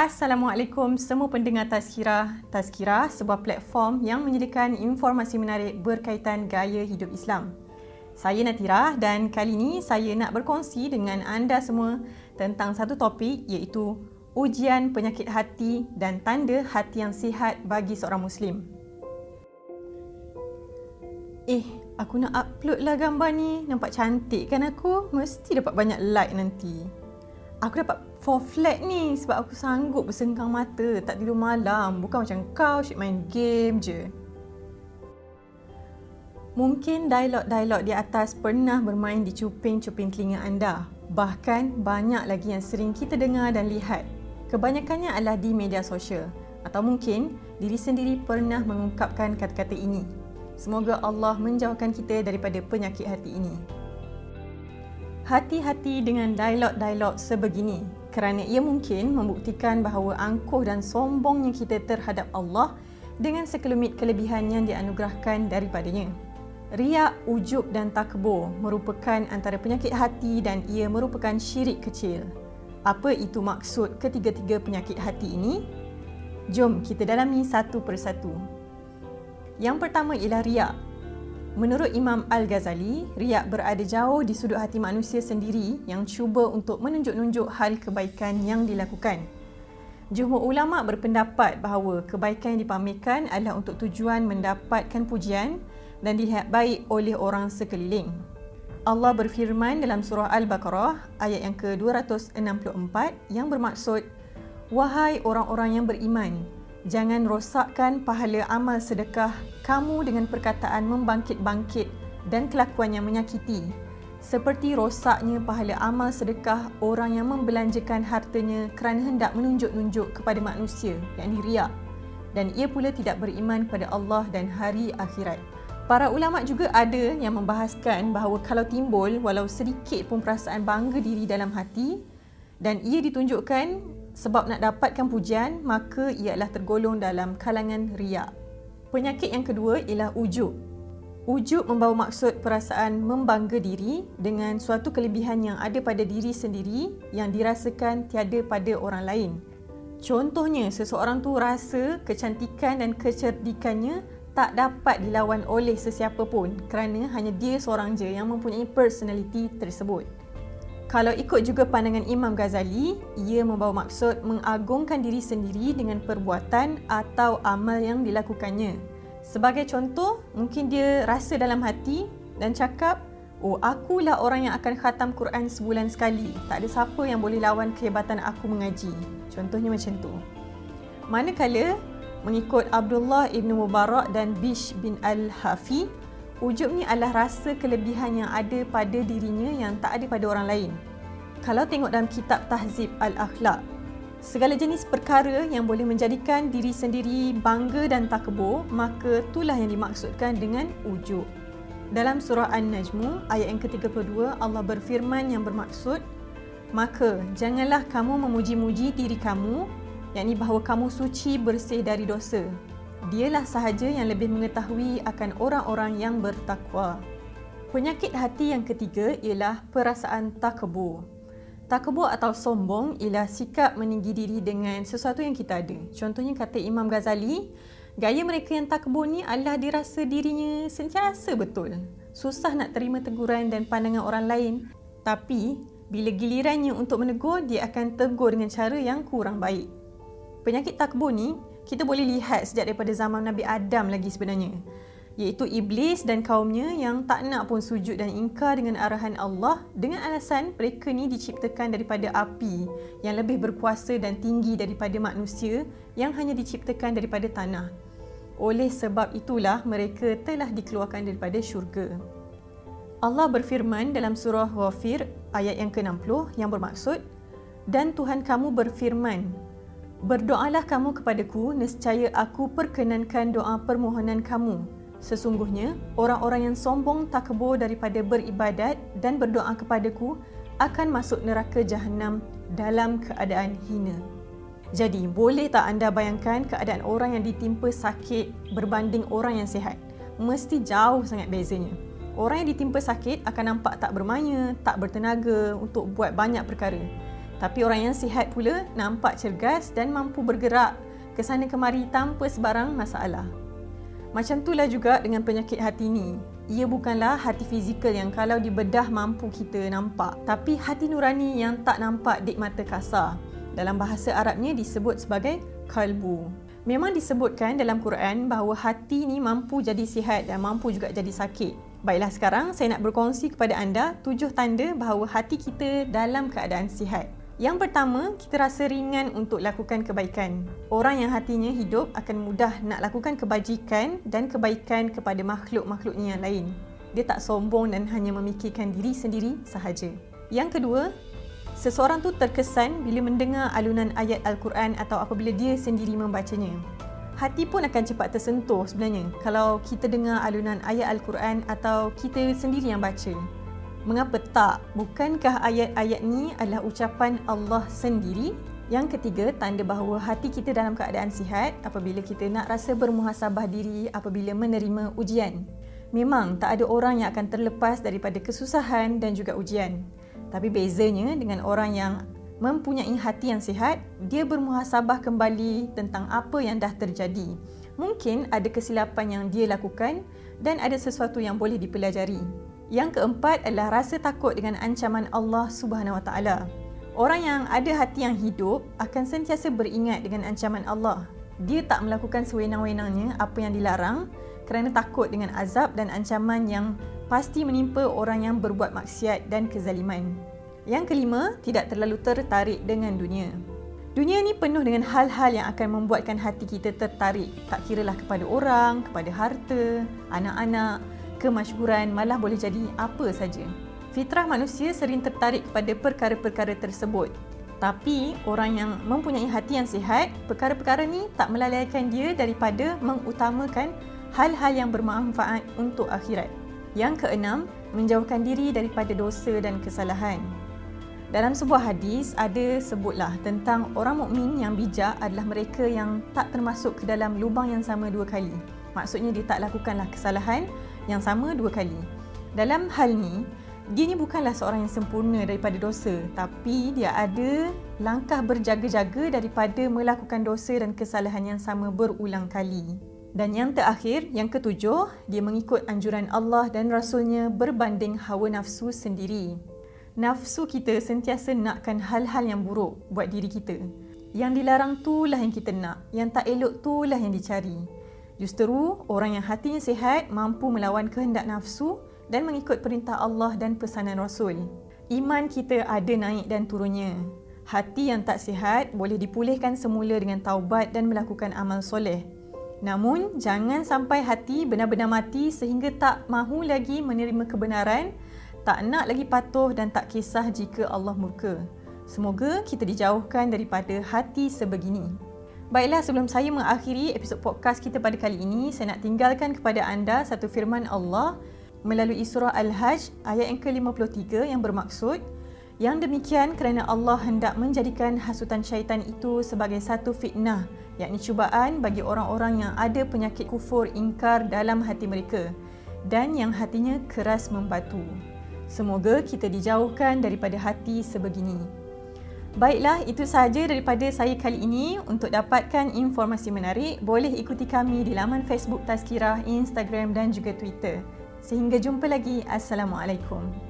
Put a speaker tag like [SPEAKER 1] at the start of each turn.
[SPEAKER 1] Assalamualaikum semua pendengar Tazkirah. Tazkirah sebuah platform yang menyediakan informasi menarik berkaitan gaya hidup Islam. Saya Natira dan kali ini saya nak berkongsi dengan anda semua tentang satu topik iaitu ujian penyakit hati dan tanda hati yang sihat bagi seorang Muslim. Eh, aku nak upload lah gambar ni. Nampak cantik kan aku? Mesti dapat banyak like nanti. Aku dapat 4 flat ni sebab aku sanggup bersengkang mata, tak tidur malam. Bukan macam kau asyik main game je. Mungkin dialog-dialog di atas pernah bermain di cuping-cuping telinga anda. Bahkan banyak lagi yang sering kita dengar dan lihat. Kebanyakannya adalah di media sosial. Atau mungkin diri sendiri pernah mengungkapkan kata-kata ini. Semoga Allah menjauhkan kita daripada penyakit hati ini. Hati-hati dengan dialog-dialog sebegini kerana ia mungkin membuktikan bahawa angkuh dan sombongnya kita terhadap Allah dengan sekelumit kelebihan yang dianugerahkan daripadanya. Riak, ujub dan takbur merupakan antara penyakit hati dan ia merupakan syirik kecil. Apa itu maksud ketiga-tiga penyakit hati ini? Jom kita dalami satu persatu. Yang pertama ialah riak. Menurut Imam Al-Ghazali, riak berada jauh di sudut hati manusia sendiri yang cuba untuk menunjuk-nunjuk hal kebaikan yang dilakukan. Jumhur ulama berpendapat bahawa kebaikan yang dipamerkan adalah untuk tujuan mendapatkan pujian dan dilihat baik oleh orang sekeliling. Allah berfirman dalam surah Al-Baqarah ayat yang ke-264 yang bermaksud Wahai orang-orang yang beriman, Jangan rosakkan pahala amal sedekah kamu dengan perkataan membangkit-bangkit dan kelakuan yang menyakiti. Seperti rosaknya pahala amal sedekah orang yang membelanjakan hartanya kerana hendak menunjuk-nunjuk kepada manusia, yakni riak. Dan ia pula tidak beriman kepada Allah dan hari akhirat. Para ulama juga ada yang membahaskan bahawa kalau timbul walau sedikit pun perasaan bangga diri dalam hati dan ia ditunjukkan sebab nak dapatkan pujian, maka ia adalah tergolong dalam kalangan riak. Penyakit yang kedua ialah ujub. Ujub membawa maksud perasaan membangga diri dengan suatu kelebihan yang ada pada diri sendiri yang dirasakan tiada pada orang lain. Contohnya, seseorang tu rasa kecantikan dan kecerdikannya tak dapat dilawan oleh sesiapa pun kerana hanya dia seorang je yang mempunyai personality tersebut. Kalau ikut juga pandangan Imam Ghazali, ia membawa maksud mengagungkan diri sendiri dengan perbuatan atau amal yang dilakukannya. Sebagai contoh, mungkin dia rasa dalam hati dan cakap, Oh, akulah orang yang akan khatam Quran sebulan sekali. Tak ada siapa yang boleh lawan kehebatan aku mengaji. Contohnya macam tu. Manakala, mengikut Abdullah Ibn Mubarak dan Bish bin Al-Hafi, Ujub ni adalah rasa kelebihan yang ada pada dirinya yang tak ada pada orang lain. Kalau tengok dalam kitab Tahzib Al-Akhlaq, segala jenis perkara yang boleh menjadikan diri sendiri bangga dan takbur, maka itulah yang dimaksudkan dengan ujub. Dalam surah An-Najmu ayat yang ke-32 Allah berfirman yang bermaksud Maka janganlah kamu memuji-muji diri kamu yakni bahawa kamu suci bersih dari dosa Dialah sahaja yang lebih mengetahui akan orang-orang yang bertakwa. Penyakit hati yang ketiga ialah perasaan takabur. Takabur atau sombong ialah sikap meninggi diri dengan sesuatu yang kita ada. Contohnya kata Imam Ghazali, gaya mereka yang takabur ni adalah dirasa dirinya sentiasa betul. Susah nak terima teguran dan pandangan orang lain. Tapi, bila gilirannya untuk menegur, dia akan tegur dengan cara yang kurang baik. Penyakit takabur ni kita boleh lihat sejak daripada zaman Nabi Adam lagi sebenarnya iaitu iblis dan kaumnya yang tak nak pun sujud dan ingkar dengan arahan Allah dengan alasan mereka ni diciptakan daripada api yang lebih berkuasa dan tinggi daripada manusia yang hanya diciptakan daripada tanah. Oleh sebab itulah mereka telah dikeluarkan daripada syurga. Allah berfirman dalam surah Ghafir ayat yang ke-60 yang bermaksud dan Tuhan kamu berfirman Berdoalah kamu kepadaku, nescaya aku perkenankan doa permohonan kamu. Sesungguhnya, orang-orang yang sombong takbur daripada beribadat dan berdoa kepadaku akan masuk neraka jahanam dalam keadaan hina. Jadi, boleh tak anda bayangkan keadaan orang yang ditimpa sakit berbanding orang yang sihat? Mesti jauh sangat bezanya. Orang yang ditimpa sakit akan nampak tak bermaya, tak bertenaga untuk buat banyak perkara. Tapi orang yang sihat pula nampak cergas dan mampu bergerak ke sana kemari tanpa sebarang masalah. Macam itulah juga dengan penyakit hati ni. Ia bukanlah hati fizikal yang kalau dibedah mampu kita nampak, tapi hati nurani yang tak nampak dik mata kasar. Dalam bahasa Arabnya disebut sebagai kalbu. Memang disebutkan dalam Quran bahawa hati ni mampu jadi sihat dan mampu juga jadi sakit. Baiklah sekarang saya nak berkongsi kepada anda tujuh tanda bahawa hati kita dalam keadaan sihat. Yang pertama, kita rasa ringan untuk lakukan kebaikan. Orang yang hatinya hidup akan mudah nak lakukan kebajikan dan kebaikan kepada makhluk-makhluknya yang lain. Dia tak sombong dan hanya memikirkan diri sendiri sahaja. Yang kedua, seseorang tu terkesan bila mendengar alunan ayat Al-Quran atau apabila dia sendiri membacanya. Hati pun akan cepat tersentuh sebenarnya kalau kita dengar alunan ayat Al-Quran atau kita sendiri yang baca. Mengapa tak? Bukankah ayat-ayat ni adalah ucapan Allah sendiri? Yang ketiga, tanda bahawa hati kita dalam keadaan sihat apabila kita nak rasa bermuhasabah diri apabila menerima ujian. Memang tak ada orang yang akan terlepas daripada kesusahan dan juga ujian. Tapi bezanya dengan orang yang mempunyai hati yang sihat, dia bermuhasabah kembali tentang apa yang dah terjadi. Mungkin ada kesilapan yang dia lakukan dan ada sesuatu yang boleh dipelajari. Yang keempat adalah rasa takut dengan ancaman Allah Subhanahu Wa Taala. Orang yang ada hati yang hidup akan sentiasa beringat dengan ancaman Allah. Dia tak melakukan sewenang-wenangnya apa yang dilarang kerana takut dengan azab dan ancaman yang pasti menimpa orang yang berbuat maksiat dan kezaliman. Yang kelima, tidak terlalu tertarik dengan dunia. Dunia ni penuh dengan hal-hal yang akan membuatkan hati kita tertarik. Tak kiralah kepada orang, kepada harta, anak-anak, kemasyhuran malah boleh jadi apa saja. Fitrah manusia sering tertarik kepada perkara-perkara tersebut. Tapi orang yang mempunyai hati yang sihat, perkara-perkara ni tak melalaikan dia daripada mengutamakan hal-hal yang bermanfaat untuk akhirat. Yang keenam, menjauhkan diri daripada dosa dan kesalahan. Dalam sebuah hadis ada sebutlah tentang orang mukmin yang bijak adalah mereka yang tak termasuk ke dalam lubang yang sama dua kali. Maksudnya dia tak lakukanlah kesalahan yang sama dua kali. Dalam hal ni, dia ni bukanlah seorang yang sempurna daripada dosa, tapi dia ada langkah berjaga-jaga daripada melakukan dosa dan kesalahan yang sama berulang kali. Dan yang terakhir, yang ketujuh, dia mengikut anjuran Allah dan Rasulnya berbanding hawa nafsu sendiri. Nafsu kita sentiasa nakkan hal-hal yang buruk buat diri kita. Yang dilarang tu lah yang kita nak, yang tak elok tu lah yang dicari. Justeru, orang yang hatinya sihat mampu melawan kehendak nafsu dan mengikut perintah Allah dan pesanan Rasul. Iman kita ada naik dan turunnya. Hati yang tak sihat boleh dipulihkan semula dengan taubat dan melakukan amal soleh. Namun, jangan sampai hati benar-benar mati sehingga tak mahu lagi menerima kebenaran, tak nak lagi patuh dan tak kisah jika Allah murka. Semoga kita dijauhkan daripada hati sebegini. Baiklah, sebelum saya mengakhiri episod podcast kita pada kali ini, saya nak tinggalkan kepada anda satu firman Allah melalui surah Al-Hajj ayat yang ke-53 yang bermaksud yang demikian kerana Allah hendak menjadikan hasutan syaitan itu sebagai satu fitnah yakni cubaan bagi orang-orang yang ada penyakit kufur ingkar dalam hati mereka dan yang hatinya keras membatu. Semoga kita dijauhkan daripada hati sebegini. Baiklah, itu sahaja daripada saya kali ini. Untuk dapatkan informasi menarik, boleh ikuti kami di laman Facebook Tazkirah, Instagram dan juga Twitter. Sehingga jumpa lagi. Assalamualaikum.